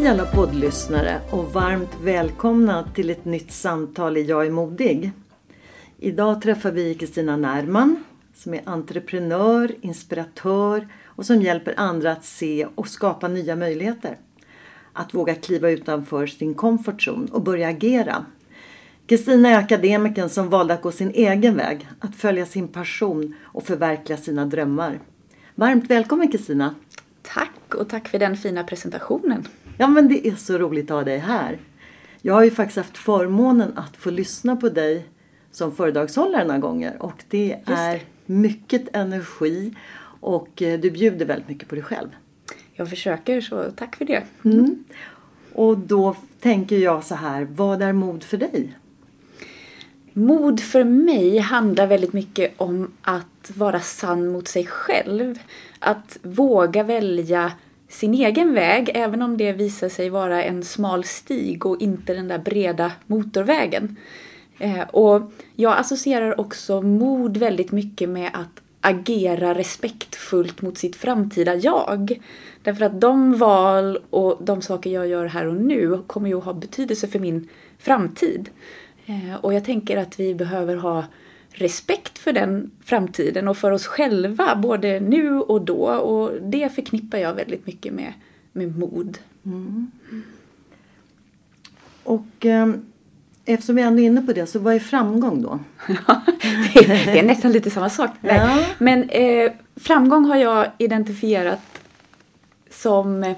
Hej alla poddlyssnare och varmt välkomna till ett nytt samtal i Jag är modig. Idag träffar vi Kristina Närman som är entreprenör, inspiratör och som hjälper andra att se och skapa nya möjligheter. Att våga kliva utanför sin comfort zone och börja agera. Kristina är akademikern som valde att gå sin egen väg, att följa sin passion och förverkliga sina drömmar. Varmt välkommen Kristina! Tack och tack för den fina presentationen. Ja men det är så roligt att ha dig här. Jag har ju faktiskt haft förmånen att få lyssna på dig som föredragshållare några gånger och det är mycket energi och eh, du bjuder väldigt mycket på dig själv. Jag försöker så tack för det. Mm. Och då tänker jag så här, vad är mod för dig? Mod för mig handlar väldigt mycket om att vara sann mot sig själv. Att våga välja sin egen väg, även om det visar sig vara en smal stig och inte den där breda motorvägen. Eh, och jag associerar också mod väldigt mycket med att agera respektfullt mot sitt framtida jag. Därför att de val och de saker jag gör här och nu kommer ju att ha betydelse för min framtid. Eh, och jag tänker att vi behöver ha respekt för den framtiden och för oss själva, både nu och då. Och det förknippar jag väldigt mycket med, med mod. Mm. Och eh, eftersom vi ändå är inne på det, så vad är framgång då? det, det är nästan lite samma sak. Ja. Men eh, framgång har jag identifierat som eh,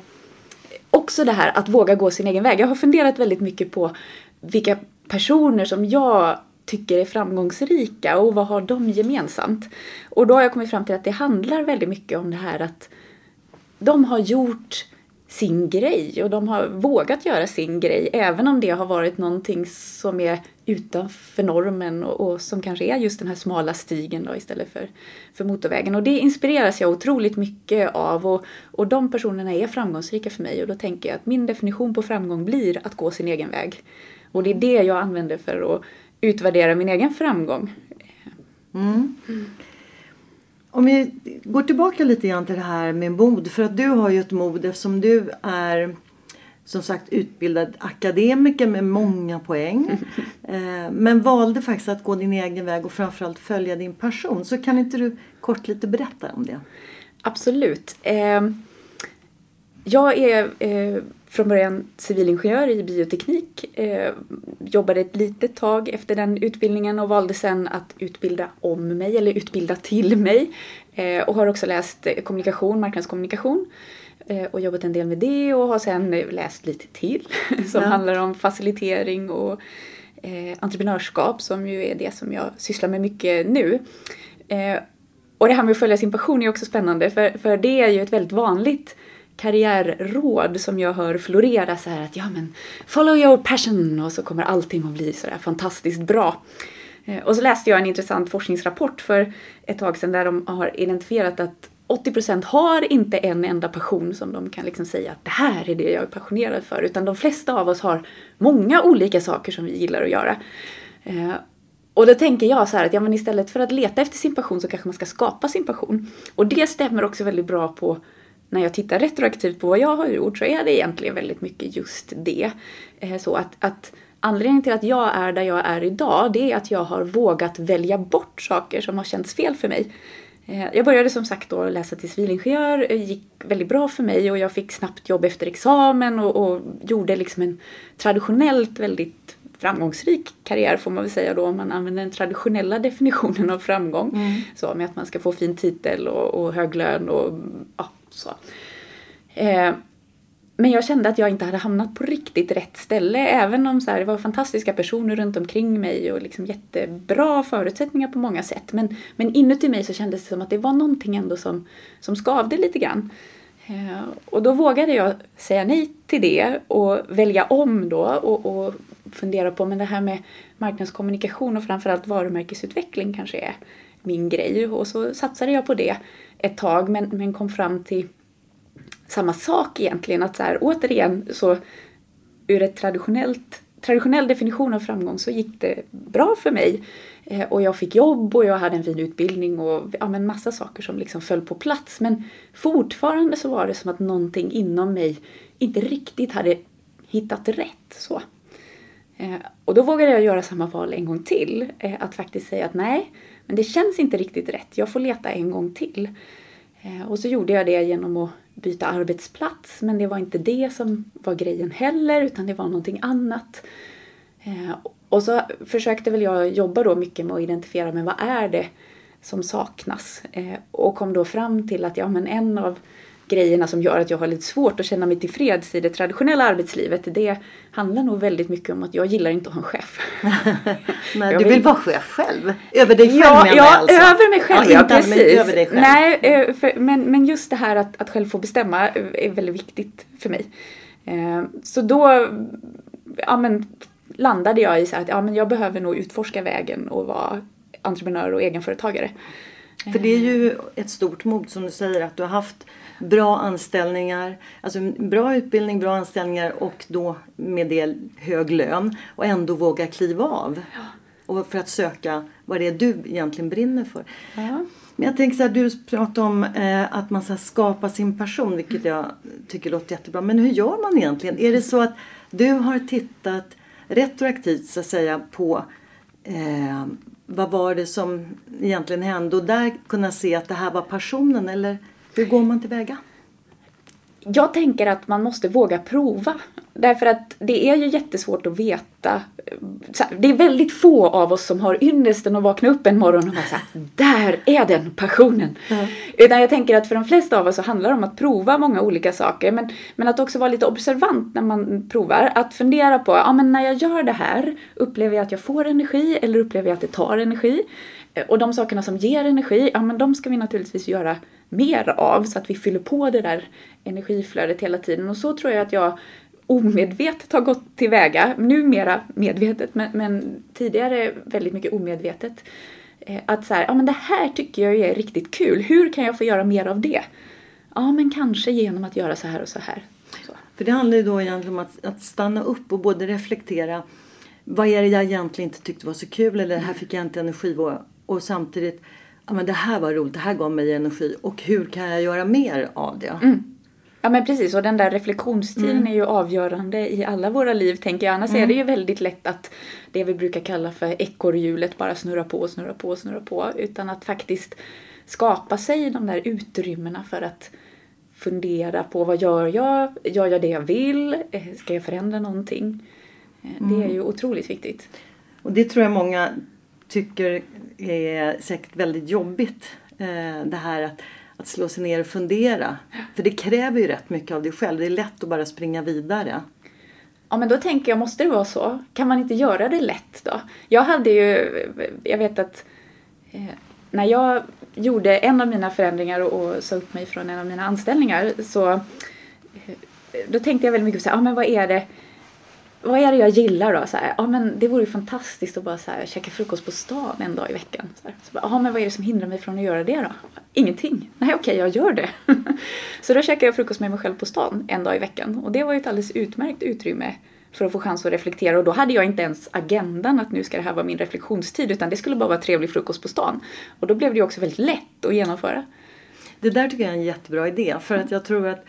också det här att våga gå sin egen väg. Jag har funderat väldigt mycket på vilka personer som jag tycker är framgångsrika och vad har de gemensamt? Och då har jag kommit fram till att det handlar väldigt mycket om det här att de har gjort sin grej och de har vågat göra sin grej även om det har varit någonting som är utanför normen och, och som kanske är just den här smala stigen då istället för, för motorvägen. Och det inspireras jag otroligt mycket av och, och de personerna är framgångsrika för mig och då tänker jag att min definition på framgång blir att gå sin egen väg. Och det är det jag använder för att utvärdera min egen framgång. Mm. Om vi går tillbaka lite grann till det här med mod. För att du har ju ett mod eftersom du är som sagt utbildad akademiker med många poäng. Eh, men valde faktiskt att gå din egen väg och framförallt följa din passion. Så kan inte du kort lite berätta om det? Absolut. Eh, jag är eh, från början civilingenjör i bioteknik. Eh, jobbade ett litet tag efter den utbildningen och valde sen att utbilda om mig eller utbilda till mig. Eh, och har också läst kommunikation, marknadskommunikation eh, och jobbat en del med det och har sen läst lite till som Ja. handlar om facilitering och eh, entreprenörskap som ju är det som jag sysslar med mycket nu. Eh, och det här med att följa sin passion är också spännande för, för det är ju ett väldigt vanligt karriärråd som jag hör florera så här att ja men follow your passion och så kommer allting att bli så där fantastiskt bra. Eh, och så läste jag en intressant forskningsrapport för ett tag sedan där de har identifierat att 80% har inte en enda passion som de kan liksom säga att det här är det jag är passionerad för. Utan de flesta av oss har många olika saker som vi gillar att göra. Eh, och då tänker jag så här att ja, men istället för att leta efter sin passion så kanske man ska skapa sin passion. Och det stämmer också väldigt bra på när jag tittar retroaktivt på vad jag har gjort så är det egentligen väldigt mycket just det. Eh, så att, att anledningen till att jag är där jag är idag det är att jag har vågat välja bort saker som har känts fel för mig. Eh, jag började som sagt då läsa till civilingenjör, det gick väldigt bra för mig och jag fick snabbt jobb efter examen och, och gjorde liksom en traditionellt väldigt framgångsrik karriär får man väl säga då om man använder den traditionella definitionen av framgång. Mm. Så med att man ska få fin titel och, och hög lön och ja, så. Eh, men jag kände att jag inte hade hamnat på riktigt rätt ställe. Även om så här, det var fantastiska personer runt omkring mig och liksom jättebra förutsättningar på många sätt. Men, men inuti mig så kändes det som att det var någonting ändå som, som skavde lite grann. Eh, och då vågade jag säga nej till det och välja om då och, och fundera på men det här med marknadskommunikation och framförallt varumärkesutveckling kanske är min grej. Och så satsade jag på det ett tag men, men kom fram till samma sak egentligen. Att så här, återigen så ur ett traditionellt traditionell definition av framgång så gick det bra för mig. Eh, och jag fick jobb och jag hade en fin utbildning och ja, men massa saker som liksom föll på plats. Men fortfarande så var det som att någonting inom mig inte riktigt hade hittat rätt. Så. Eh, och då vågade jag göra samma val en gång till. Eh, att faktiskt säga att nej, men det känns inte riktigt rätt. Jag får leta en gång till. Eh, och så gjorde jag det genom att byta arbetsplats men det var inte det som var grejen heller utan det var någonting annat. Och så försökte väl jag jobba då mycket med att identifiera men vad är det som saknas och kom då fram till att ja men en av grejerna som gör att jag har lite svårt att känna mig tillfreds i det traditionella arbetslivet det handlar nog väldigt mycket om att jag gillar inte att ha en chef. Nej, du vill vara chef själv? Över dig själv ja, menar ja, alltså? över mig själv, ja, ja inte precis. Över dig själv. Nej, eh, för, men, men just det här att, att själv få bestämma är väldigt viktigt för mig. Eh, så då ja, men, landade jag i så att ja, men jag behöver nog utforska vägen och vara entreprenör och egenföretagare. För det är ju ett stort mod som du säger att du har haft bra anställningar, alltså bra utbildning, bra anställningar och då med det hög lön och ändå våga kliva av. Och för att söka vad det är du egentligen brinner för. Ja. Men jag tänker så här, du pratar om eh, att man ska skapa sin passion, vilket jag tycker låter jättebra. Men hur gör man egentligen? Är det så att du har tittat retroaktivt så att säga på eh, vad var det som egentligen hände och där kunna se att det här var passionen eller hur går man tillväga? Jag tänker att man måste våga prova. Därför att det är ju jättesvårt att veta. Det är väldigt få av oss som har ynnesten att vakna upp en morgon och bara såhär, där är den passionen. Mm. Utan jag tänker att för de flesta av oss så handlar det om att prova många olika saker. Men, men att också vara lite observant när man provar. Att fundera på, ja men när jag gör det här, upplever jag att jag får energi eller upplever jag att det tar energi? Och de sakerna som ger energi, ja men de ska vi naturligtvis göra mer av så att vi fyller på det där energiflödet hela tiden. Och så tror jag att jag omedvetet har gått tillväga, numera medvetet men, men tidigare väldigt mycket omedvetet. Eh, att så här, ja men det här tycker jag är riktigt kul, hur kan jag få göra mer av det? Ja men kanske genom att göra så här och så här. Så. För det handlar ju då egentligen om att, att stanna upp och både reflektera vad är det jag egentligen inte tyckte var så kul eller det här fick jag inte energi och, och samtidigt ja men det här var roligt, det här gav mig energi och hur kan jag göra mer av det? Mm. Ja men precis och den där reflektionstiden mm. är ju avgörande i alla våra liv tänker jag. Annars mm. är det ju väldigt lätt att det vi brukar kalla för ekorrhjulet bara snurra på, snurra på, snurra på. Utan att faktiskt skapa sig de där utrymmena för att fundera på vad gör jag? Gör jag det jag vill? Eh, ska jag förändra någonting? Eh, det är mm. ju otroligt viktigt. Och det tror jag många tycker är säkert väldigt jobbigt. Eh, det här att, att slå sig ner och fundera. För det kräver ju rätt mycket av dig själv. Det är lätt att bara springa vidare. Ja men då tänker jag, måste det vara så? Kan man inte göra det lätt då? Jag hade ju, jag vet att eh, när jag gjorde en av mina förändringar och, och sa upp mig från en av mina anställningar så eh, då tänkte jag väldigt mycket på så här, ah, men vad är det vad är det jag gillar då? Så här, ja, men det vore ju fantastiskt att bara så här, käka frukost på stan en dag i veckan. Så, här. så bara, ja, men vad är det som hindrar mig från att göra det då? Ingenting. Nej, okej, jag gör det. så då käkar jag frukost med mig själv på stan en dag i veckan. Och det var ju ett alldeles utmärkt utrymme för att få chans att reflektera. Och då hade jag inte ens agendan att nu ska det här vara min reflektionstid, utan det skulle bara vara trevlig frukost på stan. Och då blev det ju också väldigt lätt att genomföra. Det där tycker jag är en jättebra idé. För att jag tror att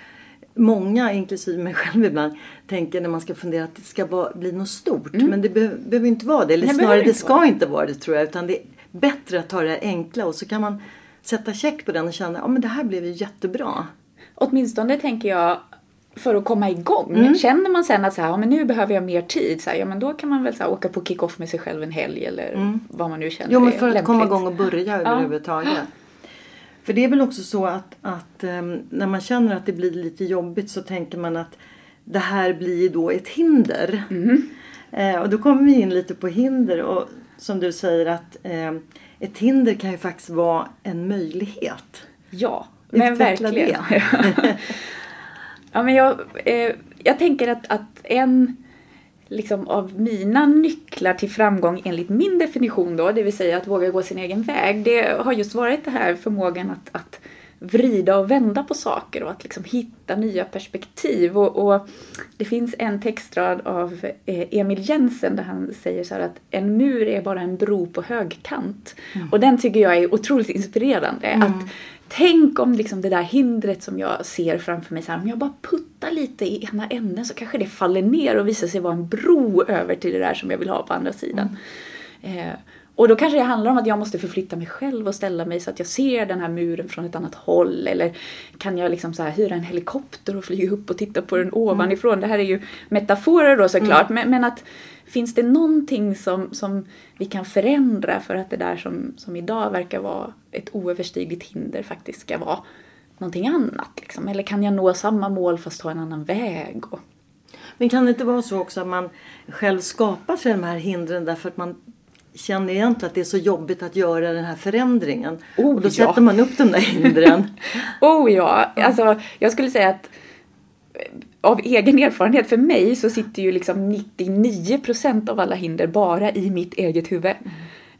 många, inklusive mig själv ibland, tänker när man ska fundera att det ska vara, bli något stort. Mm. Men det be behöver inte vara det. Eller Nej, snarare det ska vara. inte vara det tror jag. Utan det är bättre att ta det enkla och så kan man sätta check på den och känna att ja, det här blev ju jättebra. Åtminstone tänker jag för att komma igång. Mm. Känner man sen att så här, ja, men nu behöver jag mer tid, så här, ja, men då kan man väl så här, åka på kick-off med sig själv en helg eller mm. vad man nu känner Jo, men för att lämpligt. komma igång och börja överhuvudtaget. Ja. För det är väl också så att, att um, när man känner att det blir lite jobbigt så tänker man att det här blir då ett hinder. Mm. Eh, och då kommer vi in lite på hinder och som du säger att eh, ett hinder kan ju faktiskt vara en möjlighet. Ja, men verkligen. ja, men jag, eh, jag tänker att, att en liksom av mina nycklar till framgång enligt min definition då, det vill säga att våga gå sin egen väg, det har just varit det här förmågan att, att vrida och vända på saker och att liksom hitta nya perspektiv. Och, och det finns en textrad av eh, Emil Jensen där han säger så att en mur är bara en bro på högkant. Mm. Och den tycker jag är otroligt inspirerande. Mm. Att Tänk om liksom det där hindret som jag ser framför mig, så här, om jag bara puttar lite i ena änden så kanske det faller ner och visar sig vara en bro över till det där som jag vill ha på andra sidan. Mm. Eh, och då kanske det handlar om att jag måste förflytta mig själv och ställa mig så att jag ser den här muren från ett annat håll. Eller kan jag liksom så här hyra en helikopter och flyga upp och titta på den ovanifrån. Mm. Det här är ju metaforer då såklart. Mm. Men, men att finns det någonting som, som vi kan förändra för att det där som, som idag verkar vara ett oöverstigligt hinder faktiskt ska vara någonting annat? Liksom? Eller kan jag nå samma mål fast ta en annan väg? Och... Men kan det inte vara så också att man själv skapar sig de här hindren därför att man känner egentligen att det är så jobbigt att göra den här förändringen. Oh, och då ja. sätter man upp de där hindren. oh ja, alltså jag skulle säga att av egen erfarenhet, för mig så sitter ju liksom 99% av alla hinder bara i mitt eget huvud.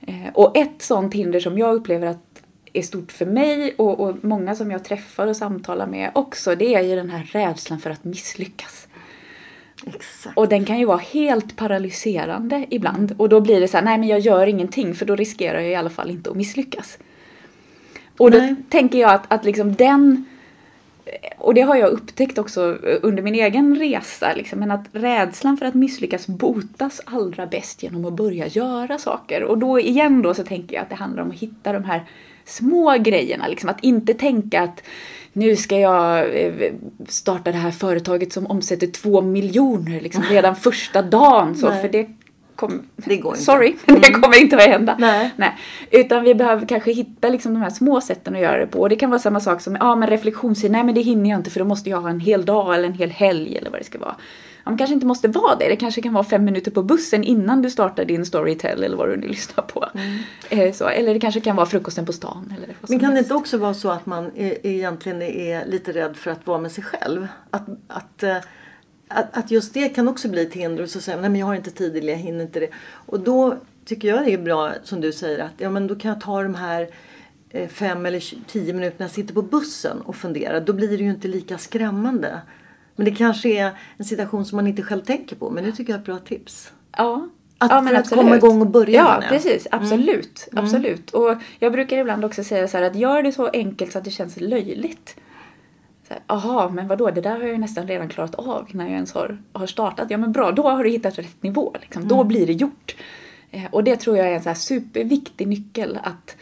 Mm. och ett sånt hinder som jag upplever att är stort för mig och, och, många som jag träffar och samtalar med också, det är ju den här rädslan för att misslyckas. Exakt. Och den kan ju vara helt paralyserande ibland. Och då blir det så här, nej men jag gör ingenting för då riskerar jag i alla fall inte att misslyckas. Och då nej. tänker jag att, att liksom den och det har jag upptäckt också under min egen resa, liksom, men att rädslan för att misslyckas botas allra bäst genom att börja göra saker. Och då igen då så tänker jag att det handlar om att hitta de här små grejerna, liksom, att inte tänka att nu ska jag eh, starta det här företaget som omsätter två miljoner liksom, redan första dagen. Så, för det Kom, det går inte. Sorry, mm. det kommer inte att hända. Nej. Nej. Utan vi behöver kanske hitta liksom de här små sätten att göra det på. Och det kan vara samma sak som ja, men reflektionstid. Nej, men det hinner jag inte för då måste jag ha en hel dag eller en hel helg eller vad det ska vara. Ja, men kanske inte måste vara det. Det kanske kan vara fem minuter på bussen innan du startar din storytell eller vad du nu lyssnar på. Mm. Eh, så, eller det kanske kan vara frukosten på stan. Eller men kan det inte också vara så att man egentligen är lite rädd för att vara med sig själv? Att, att eh, att, att just det kan också bli ett hinder och så säger man, nej men jag har inte tid eller jag hinner inte det. Och då tycker jag det är bra som du säger att ja men då kan jag ta de här eh, fem eller tio minuterna jag sitter på bussen och fundera. Då blir det ju inte lika skrämmande. Men det kanske är en situation som man inte själv tänker på. Men det tycker jag är ett bra tips. Ja. Att, ja, för att komma igång och börja Ja, med precis. Absolut. Mm. Absolut. Och jag brukar ibland också säga så här att gör det så enkelt så att det känns löjligt. Jaha, men vadå, det där har jag ju nästan redan klarat av när jag ens har, har startat. Ja men bra, då har du hittat rätt nivå. Liksom. Mm. Då blir det gjort. Eh, och det tror jag är en så superviktig nyckel att,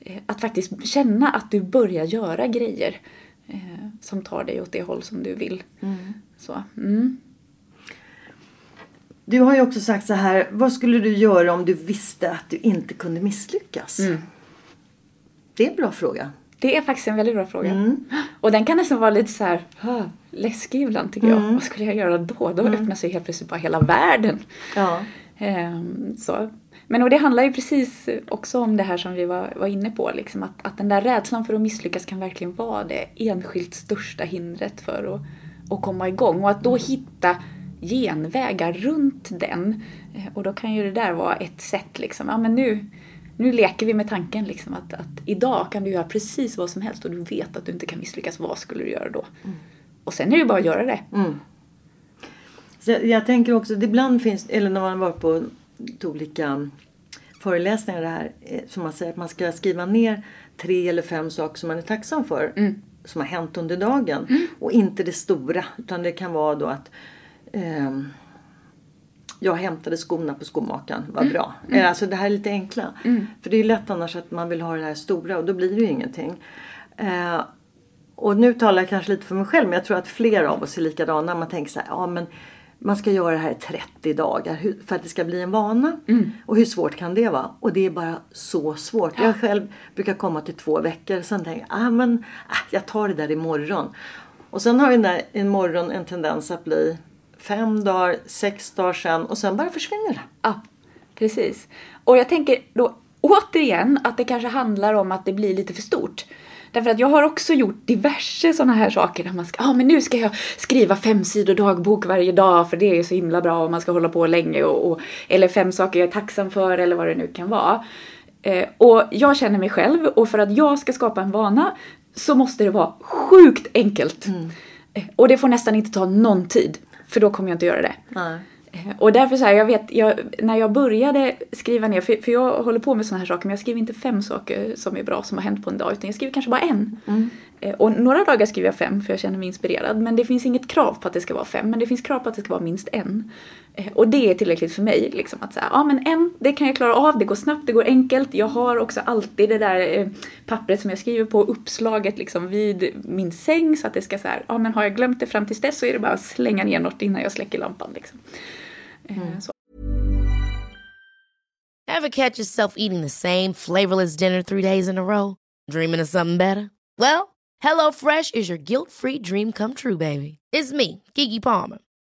eh, att faktiskt känna att du börjar göra grejer eh, som tar dig åt det håll som du vill. Mm. Så, mm. Du har ju också sagt så här, vad skulle du göra om du visste att du inte kunde misslyckas? Mm. Det är en bra fråga. Det är faktiskt en väldigt bra fråga. Mm. Och den kan nästan vara lite så här läskig ibland tycker jag. Mm. Vad skulle jag göra då? Då mm. öppnar sig helt plötsligt bara hela världen. Ja. Um, så. Men och det handlar ju precis också om det här som vi var, var inne på. Liksom, att, att den där rädslan för att misslyckas kan verkligen vara det enskilt största hindret för att, att komma igång. Och att då hitta genvägar runt den. Eh, Och då kan ju det där vara ett sätt liksom, ja men nu, nu leker vi med tanken liksom att, att idag kan du göra precis vad som helst och du vet att du inte kan misslyckas. Vad skulle du göra då? Och sen är det bara att göra det. Så jag, jag tänker också ibland finns, eller när man var på olika föreläsningar det här, eh, som man säger att man ska skriva ner tre eller fem saker som man är tacksam för. Som har hänt under dagen. Och inte det stora. Utan det kan vara då att ehm, jag hämtade skorna på skomakaren, vad bra. Eh, Alltså det här är lite enkla. För det är lätt annars att man vill ha det här stora och då blir det ju ingenting. Eh, och nu talar jag kanske lite för mig själv men jag tror att fler av oss är likadana. Man tänker så här, ja men man ska göra det här i 30 dagar för att det ska bli en vana. Och hur svårt kan det vara? Och det är bara så svårt. Jag själv brukar komma till två veckor. Sen tänker jag, ah, men, ah, jag tar det där imorgon. Och sen har den där imorgon en tendens att bli fem dagar, sex dagar sen och sen bara försvinner det. Ja, precis. Och jag tänker då återigen att det kanske handlar om att det blir lite för stort. Därför att jag har också gjort diverse sådana här saker där man ska, ja ah, men nu ska jag skriva fem sidor dagbok varje dag för det är så himla bra och man ska hålla på länge och, och eller fem saker jag är tacksam för eller vad det nu kan vara. Eh, och jag känner mig själv och för att jag ska skapa en vana så måste det vara sjukt enkelt. Eh, och det får nästan inte ta någon tid för då kommer jag inte göra det. Nej. Eh, Och därför så här, jag vet, jag, när jag började skriva ner, för, för jag håller på med såna här saker, men jag skriver inte fem saker som är bra som har hänt på en dag, utan jag skriver kanske bara en. Eh, Och några dagar skriver jag fem, för jag känner mig inspirerad, men det finns inget krav på att det ska vara fem, men det finns krav på att det ska vara minst en. Eh, Och det är tillräckligt för mig, liksom att säga, ja men en, det kan jag klara av, det går snabbt, det går enkelt. Jag har också alltid det där eh, pappret som jag skriver på, uppslaget liksom vid min säng, så att det ska så här, ja men har jag glömt det fram tills dess så är det bara att slänga ner något innan jag släcker lampan liksom. Eh, Så. Ever catch yourself eating the same flavorless dinner three days in a row? Dreaming of something better? Well, HelloFresh is your guilt free dream come true, baby. It's me, Gigi Palmer.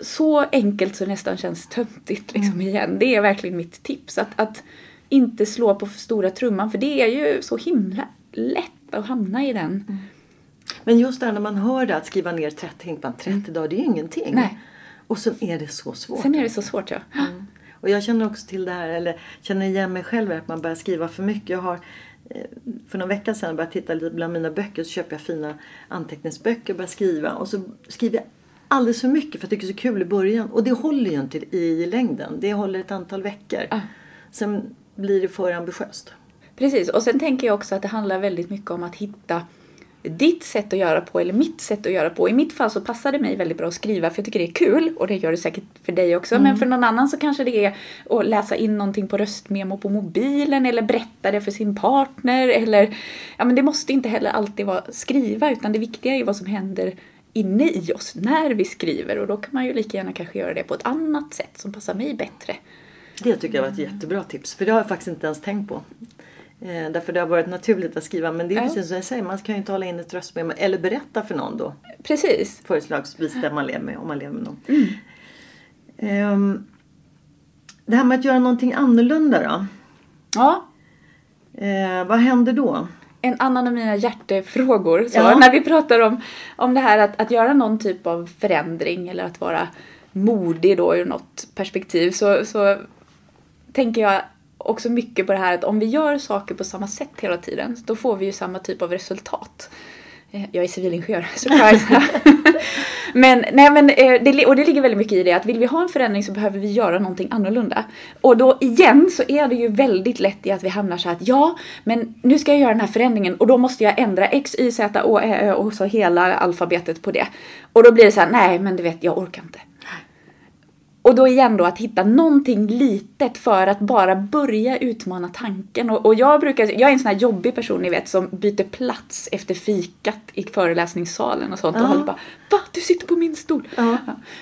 så enkelt så det nästan känns töntigt liksom igen. Det är verkligen mitt tips. Att, att inte slå på för stora trumman för det är ju så himla lätt att hamna i den. Men just det här när man hör det att skriva ner 30, tänker man 30 dagar, det är ju ingenting. Nej. Och sen är det så svårt. Sen är det så svårt ja. Och jag känner också till det här, eller känner igen mig själv att man börjar skriva för mycket. Jag har eh, för några veckor sedan börjat titta lite bland mina böcker så köper jag fina anteckningsböcker och börjar skriva. Och så skriver jag alldeles för mycket för jag tycker det är så kul i början. Och det håller ju inte i, längden. Det håller ett antal veckor. Sen blir det för ambitiöst. Precis, och sen tänker jag också att det handlar väldigt mycket om att hitta ditt sätt att göra på eller mitt sätt att göra på. I mitt fall så passar det mig väldigt bra att skriva för jag tycker det är kul och det gör det säkert för dig också. Men för någon annan så kanske det är att läsa in någonting på röstmemo på mobilen eller berätta det för sin partner eller ja men det måste inte heller alltid vara skriva utan det viktiga är ju vad som händer inne i oss när vi skriver och då kan man ju lika gärna kanske göra det på ett annat sätt som passar mig bättre. Det tycker jag var ett jättebra tips. För det har jag faktiskt inte ens tänkt på. Eh, därför det har varit naturligt att skriva. Men det är Ja. precis som jag säger. Man kan ju hålla in ett röstmemo. Eller berätta för någon då. Precis. Förslagsvis där man lever med. Om man lever med någon. Ehm, det här med att göra någonting annorlunda då. Ja, Eh, vad händer då? En annan av mina hjärtefrågor. Så Ja. När vi pratar om, om det här att, att göra någon typ av förändring eller att vara modig då ur något perspektiv så, så tänker jag också mycket på det här att om vi gör saker på samma sätt hela tiden, då får vi ju samma typ av resultat. Jag är civilingenjör, surprise! men, nej, men, eh, det, och det ligger väldigt mycket i det att vill vi ha en förändring så behöver vi göra någonting annorlunda. Och då igen så är det ju väldigt lätt i att vi hamnar så här att ja, men nu ska jag göra den här förändringen och då måste jag ändra X, Y, Z, Å, Ä, Ö och så hela alfabetet på det. Och då blir det så här, nej men du vet, jag orkar inte. Och då igen då att hitta någonting litet för att bara börja utmana tanken. Och, och jag brukar, jag är en sån här jobbig person ni vet som byter plats efter fikat i föreläsningssalen och sånt. Och håller bara, va? Du sitter på min stol. Ja.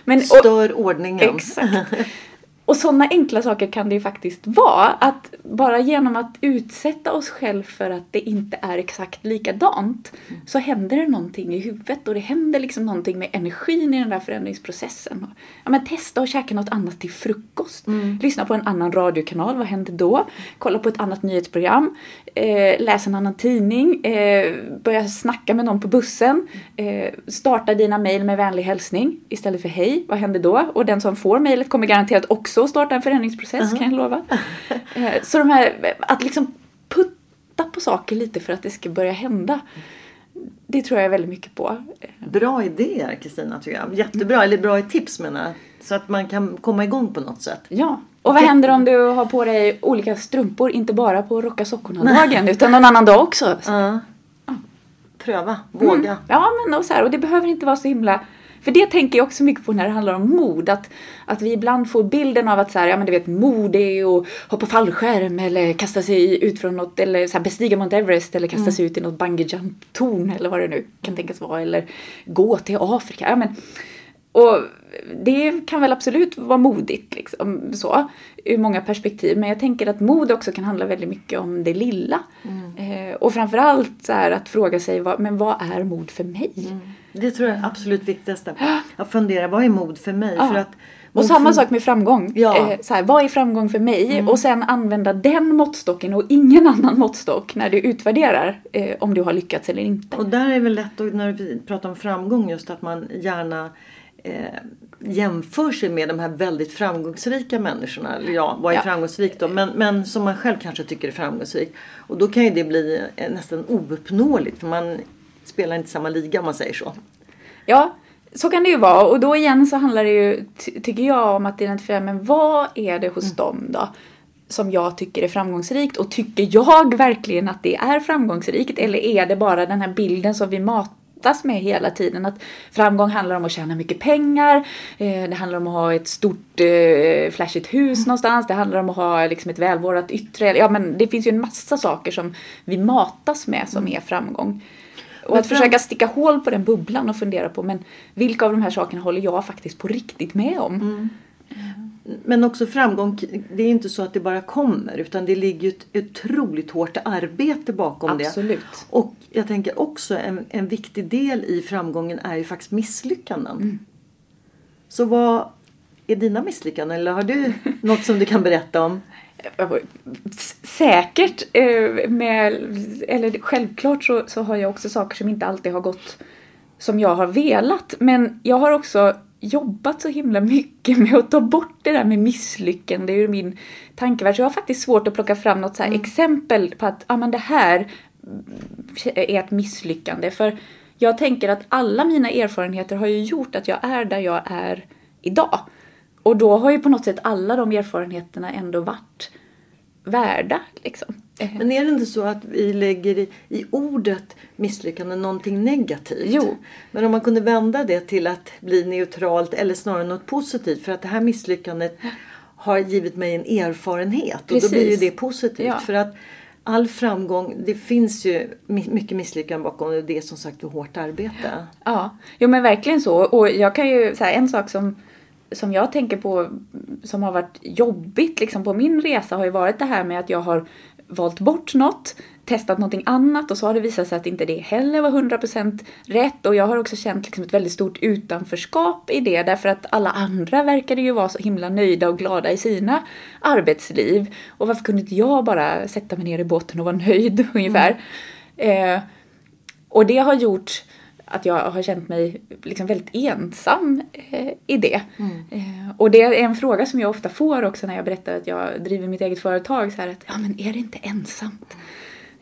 Men, och, Stör ordningen. Exakt. Och sådana enkla saker kan det ju faktiskt vara. Att bara genom att utsätta oss själv för att det inte är exakt likadant så händer det någonting i huvudet och det händer liksom någonting med energin i den där förändringsprocessen. Ja, men testa att käka något annat till frukost. Lyssna på en annan radiokanal, vad händer då? Kolla på ett annat nyhetsprogram. Eh, läs en annan tidning. Eh, börja snacka med någon på bussen. Eh, starta dina mejl med vänlig hälsning istället för hej, vad händer då? Och den som får mejlet kommer garanterat också starta en förändringsprocess kan jag lova. Eh, så de här, att liksom putta på saker lite för att det ska börja hända. Det tror jag väldigt mycket på. Bra idéer Kristina tycker jag. Jättebra, eller bra tips menar jag. Så att man kan komma igång på något sätt. Ja. Och vad händer om du har på dig olika strumpor, inte bara på rocka sockorna-dagen utan någon annan dag också? Ja. Pröva, våga. Mm. Ja, men och, så här, och det behöver inte vara så himla... För det tänker jag också mycket på när det handlar om mod. Att, att vi ibland får bilden av att så här, ja men du vet, mod är att hoppa fallskärm eller kasta sig ut från något, eller så här, bestiga Mount Everest eller kasta sig ut i något bungee jump-torn eller vad det nu kan tänkas vara. Eller gå till Afrika. Ja, men, och det kan väl absolut vara modigt liksom, så, ur många perspektiv. Men jag tänker att mod också kan handla väldigt mycket om det lilla. Eh, och framförallt så här, att fråga sig, vad, men vad är mod för mig? Det tror jag är absolut viktigaste. Att fundera, vad är mod för mig? Ja. För att Och samma sak med framgång. Ja. Mm. Eh, så här, vad är framgång för mig? Och sen använda den måttstocken och ingen annan måttstock när du utvärderar eh, om du har lyckats eller inte. Och där är väl lätt att, när vi pratar om framgång just att man gärna eh, jämför sig med de här väldigt framgångsrika människorna. Eller ja, vad är Ja. framgångsrikt då? Men, men som man själv kanske tycker är framgångsrikt. Och då kan ju det bli eh, nästan ouppnåeligt för man spelar inte samma liga om man säger så. Ja, så kan det ju vara. Och då igen så handlar det ju, ty- tycker jag, om att identifiera, men vad är det hos dem då? Som jag tycker är framgångsrikt och tycker jag verkligen att det är framgångsrikt? Eller är det bara den här bilden som vi matas med hela tiden? Att framgång handlar om att tjäna mycket pengar, eh, det handlar om att ha ett stort eh, flashigt hus någonstans, det handlar om att ha liksom, ett välvårdat yttre. Ja men det finns ju en massa saker som vi matas med som är framgång. Och att försöka sticka hål på den bubblan och fundera på men vilka av de här sakerna håller jag faktiskt på riktigt med om? Men också framgång, det är inte så att det bara kommer utan det ligger ett otroligt hårt arbete bakom det. Absolut. Och jag tänker också en, en viktig del i framgången är ju faktiskt misslyckanden. Mm. Så vad är dina misslyckanden eller har du något som du kan berätta om? S- Säkert, eh, med, eller självklart så, så har jag också saker som inte alltid har gått som jag har velat. Men jag har också jobbat så himla mycket med att ta bort det där med misslyckande ur min tankevärld. Så jag har faktiskt svårt att plocka fram något så här exempel på att ah, men det här är ett misslyckande. För jag tänker att alla mina erfarenheter har ju gjort att jag är där jag är idag. Och då har ju på något sätt alla de erfarenheterna ändå varit värda. Liksom. Eh, Men är det inte så att vi lägger i, i ordet misslyckande någonting negativt? Jo. Men om man kunde vända det till att bli neutralt eller snarare något positivt. För att det här misslyckandet har givit mig en erfarenhet. Och Precis. då blir ju det positivt. Ja. För att all framgång, det finns ju my- mycket misslyckanden bakom det. Det är som sagt hårt arbete. Ja, jo men verkligen så. Och jag kan ju, så här, en sak som, som jag tänker på som har varit jobbigt liksom på min resa har ju varit det här med att jag har valt bort något, testat någonting annat och så har det visat sig att inte det heller var 100% rätt. Och jag har också känt liksom ett väldigt stort utanförskap i det därför att alla andra verkade ju vara så himla nöjda och glada i sina arbetsliv. Och varför kunde inte jag bara sätta mig ner i båten och vara nöjd ungefär. Eh, och det har gjort att jag har känt mig liksom väldigt ensam eh, i det. Eh, och det är en fråga som jag ofta får också när jag berättar att jag driver mitt eget företag. Så här att, ja men är det inte ensamt?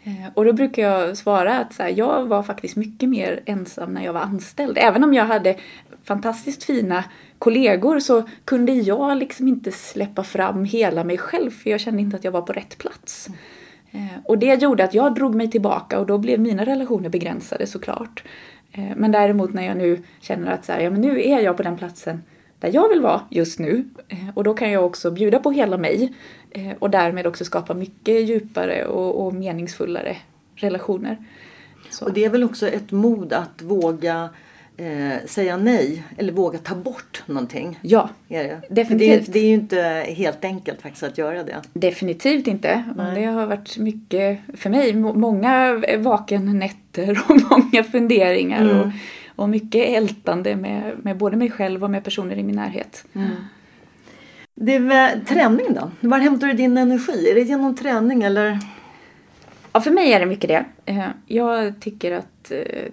Eh, och då brukar jag svara att så här, jag var faktiskt mycket mer ensam när jag var anställd. Även om jag hade fantastiskt fina kollegor så kunde jag liksom inte släppa fram hela mig själv för jag kände inte att jag var på rätt plats. Eh, Och det gjorde att jag drog mig tillbaka och då blev mina relationer begränsade såklart. Eh, Men däremot när jag nu känner att så här, ja, men nu är jag på den platsen där jag vill vara just nu eh, och då kan jag också bjuda på hela mig eh, och därmed också skapa mycket djupare och, och meningsfullare relationer. Så. Och det är väl också ett mod att våga eh, säga nej eller våga ta bort någonting. Ja, Är det? Definitivt. Det, är- det är ju inte helt enkelt faktiskt att göra det. definitivt inte. Nej. det har varit mycket för mig, må- många vaken nätter och många funderingar Mm. och, och mycket ältande med, med både mig själv och med personer i min närhet. det är, väl- träning då? Var hämtar du din energi? Är det genom träning eller? Ja, för mig är det mycket det. Eh, Jag tycker att, eh,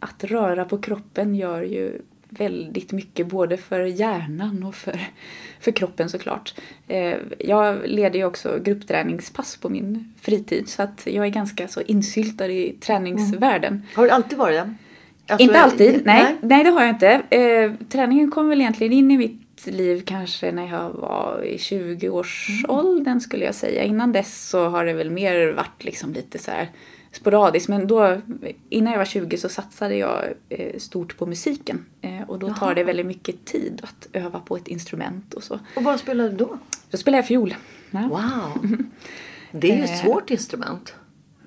att röra på kroppen gör ju väldigt mycket både för hjärnan och för, för kroppen såklart. Eh, Jag leder ju också gruppträningspass på min fritid så att jag är ganska så insyltad i träningsvärlden. Har du alltid varit det? Alltså, inte alltid, nej, nej. nej. det har jag inte. Eh, träningen kom väl egentligen in i mitt liv kanske när jag var i 20-årsåldern skulle jag säga. Innan dess så har det väl mer varit liksom lite så här sporadiskt. Men då, innan jag var 20 så satsade jag eh, stort på musiken. Eh, och då tar det väldigt mycket tid att öva på ett instrument och så. Och vad spelar du då? Då spelar jag fiol. Ja. Wow! Det är ju ett Eh. svårt instrument.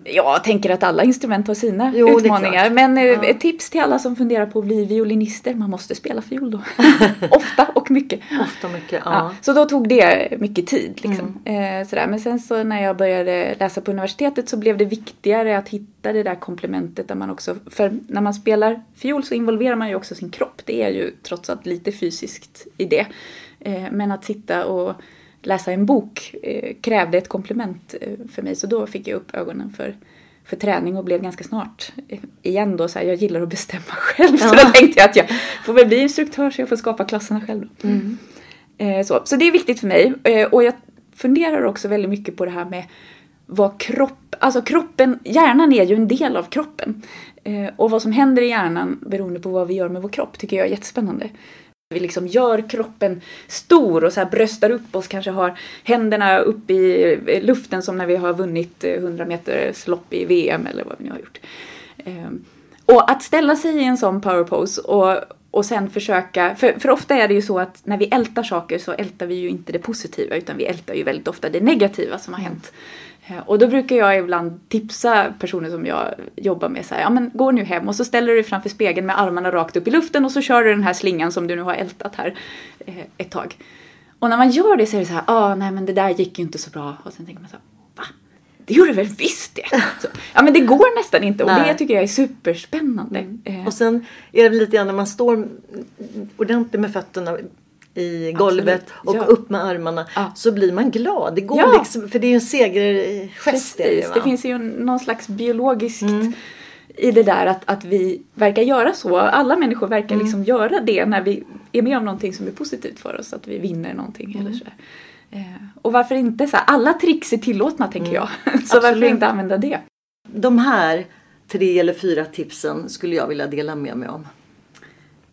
Jag tänker att alla instrument har sina Jo, utmaningar. Men eh, Ja. ett tips till alla som funderar på att bli violinister, man måste spela fiol då. Ofta och mycket. Ofta mycket, Ja. ja. Så då tog det mycket tid. Liksom. Mm. Eh, sådär. Men sen så när jag började läsa på universitetet så blev det viktigare att hitta det där komplementet där man också, för när man spelar fiol så involverar man ju också sin kropp. Det är ju trots allt lite fysiskt i det. Eh, men att sitta och läsa en bok eh, krävde ett komplement eh, för mig så då fick jag upp ögonen för för träning och blev ganska snart eh, igen då så här, jag gillar att bestämma själv. Så då tänkte jag att jag får väl bli instruktör så jag får skapa klasserna själv. Då. Eh, så. så det är viktigt för mig. Eh, och jag funderar också väldigt mycket på det här med vad kropp, alltså kroppen, hjärnan är ju en del av kroppen. Eh, och vad som händer i hjärnan beroende på vad vi gör med vår kropp tycker jag är jättespännande. Vi liksom gör kroppen stor och så bröstar upp oss, kanske har händerna upp i eh, luften som när vi har vunnit eh, 100 meters lopp i VM eller vad vi nu har gjort. Ehm, och att ställa sig i en sån power pose och, och sen försöka, för, för ofta är det ju så att när vi ältar saker så ältar vi ju inte det positiva utan vi ältar ju väldigt ofta det negativa som har hänt. Eh, Och då brukar jag ibland tipsa personer som jag jobbar med så här, ja men gå nu hem och så ställer du dig framför spegeln med armarna rakt upp i luften och så kör du den här slingan som du nu har ältat här eh, ett tag. Och när man gör det så är det så här, ah nej men det där gick ju inte så bra. Och sen tänker man så här, va? Det gjorde väl visst det? Så, ja men det går nästan inte och Nej. det tycker jag är superspännande. Eh, Och sen är det lite grann när man står ordentligt med fötterna i golvet och Ja. upp med armarna Ja. så blir man glad. Det går Ja. liksom, för det är ju en segergest. det det finns ju någon slags biologiskt i det där att, att vi verkar göra så. Alla människor verkar liksom göra det när vi är med om någonting som är positivt för oss. Att vi vinner någonting eller så. Eh, och varför inte så här, alla tricks är tillåtna tänker jag. så varför Absolut. inte använda det? De här tre eller fyra tipsen skulle jag vilja dela med mig om.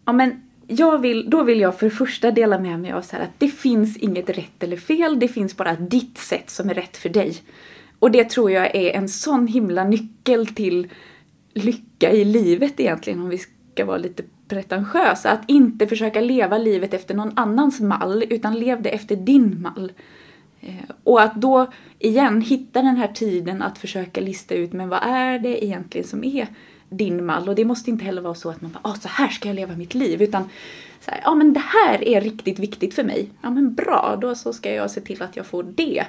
Ja, men jag vill, då vill jag för det första dela med mig av så här att det finns inget rätt eller fel. Det finns bara ditt sätt som är rätt för dig. Och det tror jag är en sån himla nyckel till lycka i livet egentligen om vi ska vara lite pretentiösa. Att inte försöka leva livet efter någon annans mall utan lev det efter din mall. Eh, och att då igen hitta den här tiden att försöka lista ut men vad är det egentligen som är din mall? Och det måste inte heller vara så att man bara, ah, så här ska jag leva mitt liv. Utan så här, ja men det här är riktigt viktigt för mig. Ja men bra, då så ska jag se till att jag får det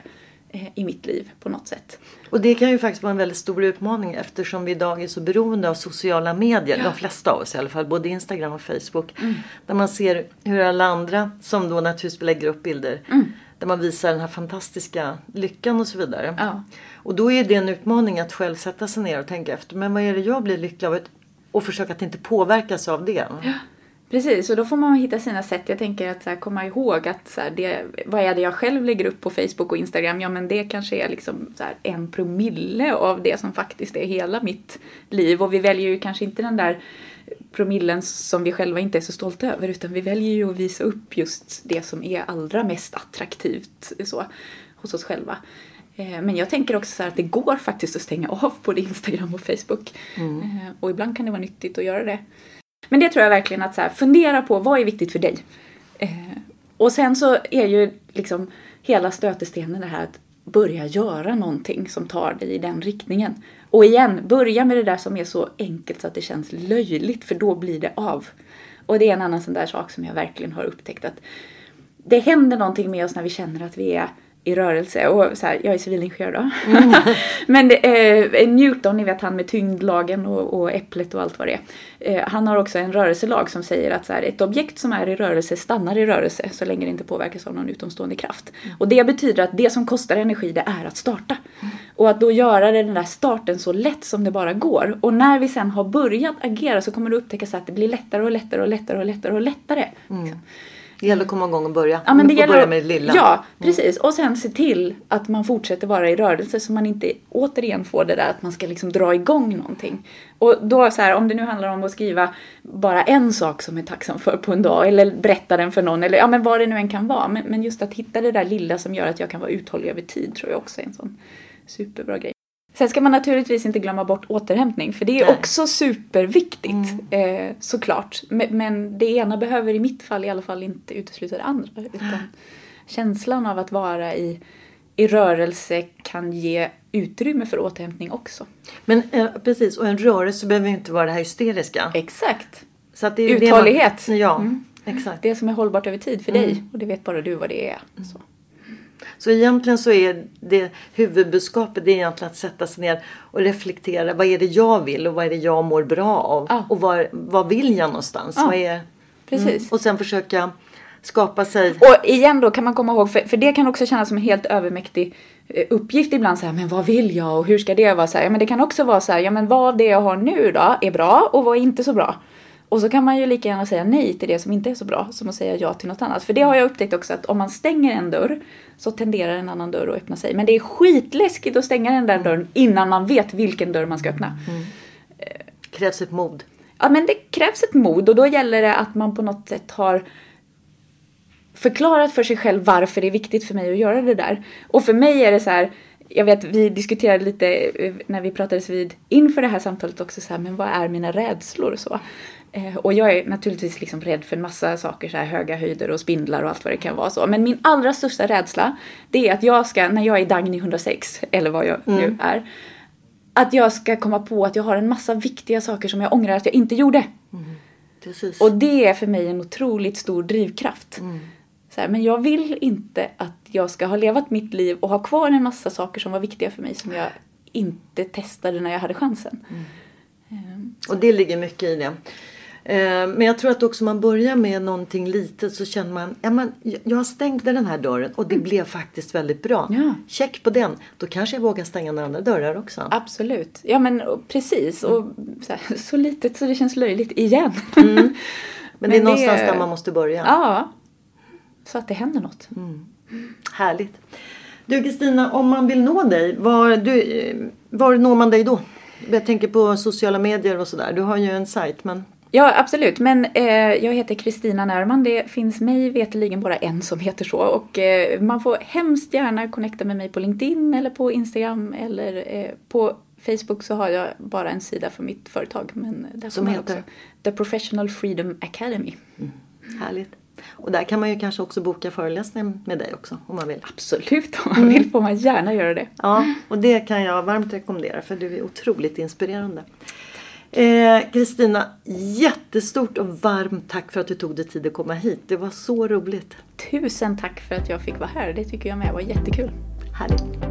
eh, i mitt liv på något sätt. Och det kan ju faktiskt vara en väldigt stor utmaning eftersom vi idag är så beroende av sociala medier. De flesta av oss i alla fall. Både Instagram och Facebook. Mm. Där man ser hur alla andra som då naturligtvis lägger upp bilder. Mm. Där man visar den här fantastiska lyckan och så vidare. Ja. Och då är det en utmaning att själv sätta sig ner och tänka efter. Men vad är det jag blir lycklig av? och försöka att inte påverkas av det. Precis, och då får man hitta sina sätt. Jag tänker att så här, komma ihåg att så här, det, vad är det jag själv lägger upp på Facebook och Instagram? Ja, men det kanske är liksom så här, en promille av det som faktiskt är hela mitt liv. Och vi väljer ju kanske inte den där promillen som vi själva inte är så stolta över utan vi väljer ju att visa upp just det som är allra mest attraktivt så, hos oss själva. Eh, men jag tänker också så att det går faktiskt att stänga av både Instagram och Facebook. Mm. Och ibland kan det vara nyttigt att göra det. Men det tror jag verkligen att så här, fundera på vad är viktigt för dig. Eh, och sen så är ju liksom hela stötestenen det här att börja göra någonting som tar dig i den riktningen. Och igen, börja med det där som är så enkelt så att det känns löjligt för då blir det av. Och det är en annan sån där sak som jag verkligen har upptäckt att det händer någonting med oss när vi känner att vi är i rörelse. Och så här, jag är civilingenjör då. Mm. Men det, eh, Newton, ni vet han med tyngdlagen och, och äpplet och allt vad det är. Eh, han har också en rörelselag som säger att så här, ett objekt som är i rörelse stannar i rörelse så länge det inte påverkas av någon utomstående kraft. Mm. Och det betyder att det som kostar energi det är att starta. Mm. Och att då göra den där starten så lätt som det bara går. Och när vi sen har börjat agera så kommer du upptäcka så att det blir lättare och lättare och lättare och lättare och lättare. Mm. Det gäller att komma igång och börja. Ja, men det gäller, börja med det lilla. Ja, mm. precis. Och sen se till att man fortsätter vara i rörelse så man inte återigen får det där att man ska liksom dra igång någonting. Och då så här, om det nu handlar om att skriva bara en sak som är tacksam för på en dag eller berätta den för någon eller ja men vad det nu än kan vara. Men, men just att hitta det där lilla som gör att jag kan vara uthållig över tid tror jag också är en sån superbra grej. Sen ska man naturligtvis inte glömma bort återhämtning för det är Nej. också superviktigt mm. eh, såklart. Men, men, det ena behöver i mitt fall i alla fall inte utesluta det andra. Utan känslan av att vara i, i rörelse kan ge utrymme för återhämtning också. Men eh, precis, och en rörelse behöver inte vara det här hysteriska. Exakt. Så att det är Uthållighet. Det man, ja, mm. exakt. Det som är hållbart över tid för mm. dig och det vet bara du vad det är. Så. Så egentligen så är det huvudbudskapet det är egentligen att sätta sig ner och reflektera. Vad är det jag vill och vad är det jag mår bra av? Ja. Och var, vad vill jag någonstans? Ja. Vad är, Precis. Mm, och sen försöka skapa sig. Och igen då kan man komma ihåg, för, för det kan också kännas som en helt övermäktig eh, uppgift ibland så här, men vad vill jag och hur ska det vara så här? Ja, men det kan också vara så här, ja men vad det jag har nu då är bra och vad är inte så bra. Och så kan man ju lika gärna säga nej till det som inte är så bra som att säga ja till något annat. För det har jag upptäckt också att om man stänger en dörr så tenderar en annan dörr att öppna sig. Men det är skitläskigt att stänga den där dörren innan man vet vilken dörr man ska öppna. Mm. Krävs ett mod. Ja men det krävs ett mod och då gäller det att man på något sätt har förklarat för sig själv varför det är viktigt för mig att göra det där. Och för mig är det så här jag vet, vi diskuterade lite eh, när vi pratades vid inför det här samtalet också så här, men vad är mina rädslor och så? Eh, och jag är naturligtvis liksom rädd för en massa saker, så här höga höjder och spindlar och allt vad det kan vara så. Men min allra största rädsla, det är att jag ska, när jag är Dagny 106, eller vad jag mm. nu är, att jag ska komma på att jag har en massa viktiga saker som jag ångrar att jag inte gjorde. Mm. Och det är för mig en otroligt stor drivkraft. Mm. Så här, men jag vill inte att jag ska ha levat mitt liv och ha kvar en massa saker som var viktiga för mig som jag inte testade när jag hade chansen. Mm. Um, och det ligger mycket i det. Eh, men jag tror att också man börjar med någonting litet så känner man ja, men jag stängde den här dörren och det mm. blev faktiskt väldigt bra. Ja. Check på den. Då kanske jag vågar stänga några andra dörrar också. Absolut. Ja men precis. Och så, här, så litet så det känns löjligt igen. Mm. Men, men, det är någonstans det... där man måste börja. Ja. Så att det händer något. Mm. Härligt. Du Kristina, om man vill nå dig, var, du, eh, var når man dig då? Jag tänker på sociala medier och sådär. Du har ju en sajt men Ja, absolut. Men eh, jag heter Kristina Närman. Det finns mig veteligen bara en som heter så. Och eh, man får hemskt gärna connecta med mig på LinkedIn eller på Instagram eller eh, på Facebook så har jag bara en sida för mitt företag. Men där som heter? Också, The Professional Freedom Academy. Mm. Härligt. Och där kan man ju kanske också boka föreläsning med dig också om man vill. Absolut, om man vill får man gärna göra det. Ja, och det kan jag varmt rekommendera för du är otroligt inspirerande. Kristina, eh, jättestort och varmt tack för att du tog dig tid att komma hit. Det var så roligt. Tusen tack för att jag fick vara här. Det tycker jag med var jättekul. Härligt.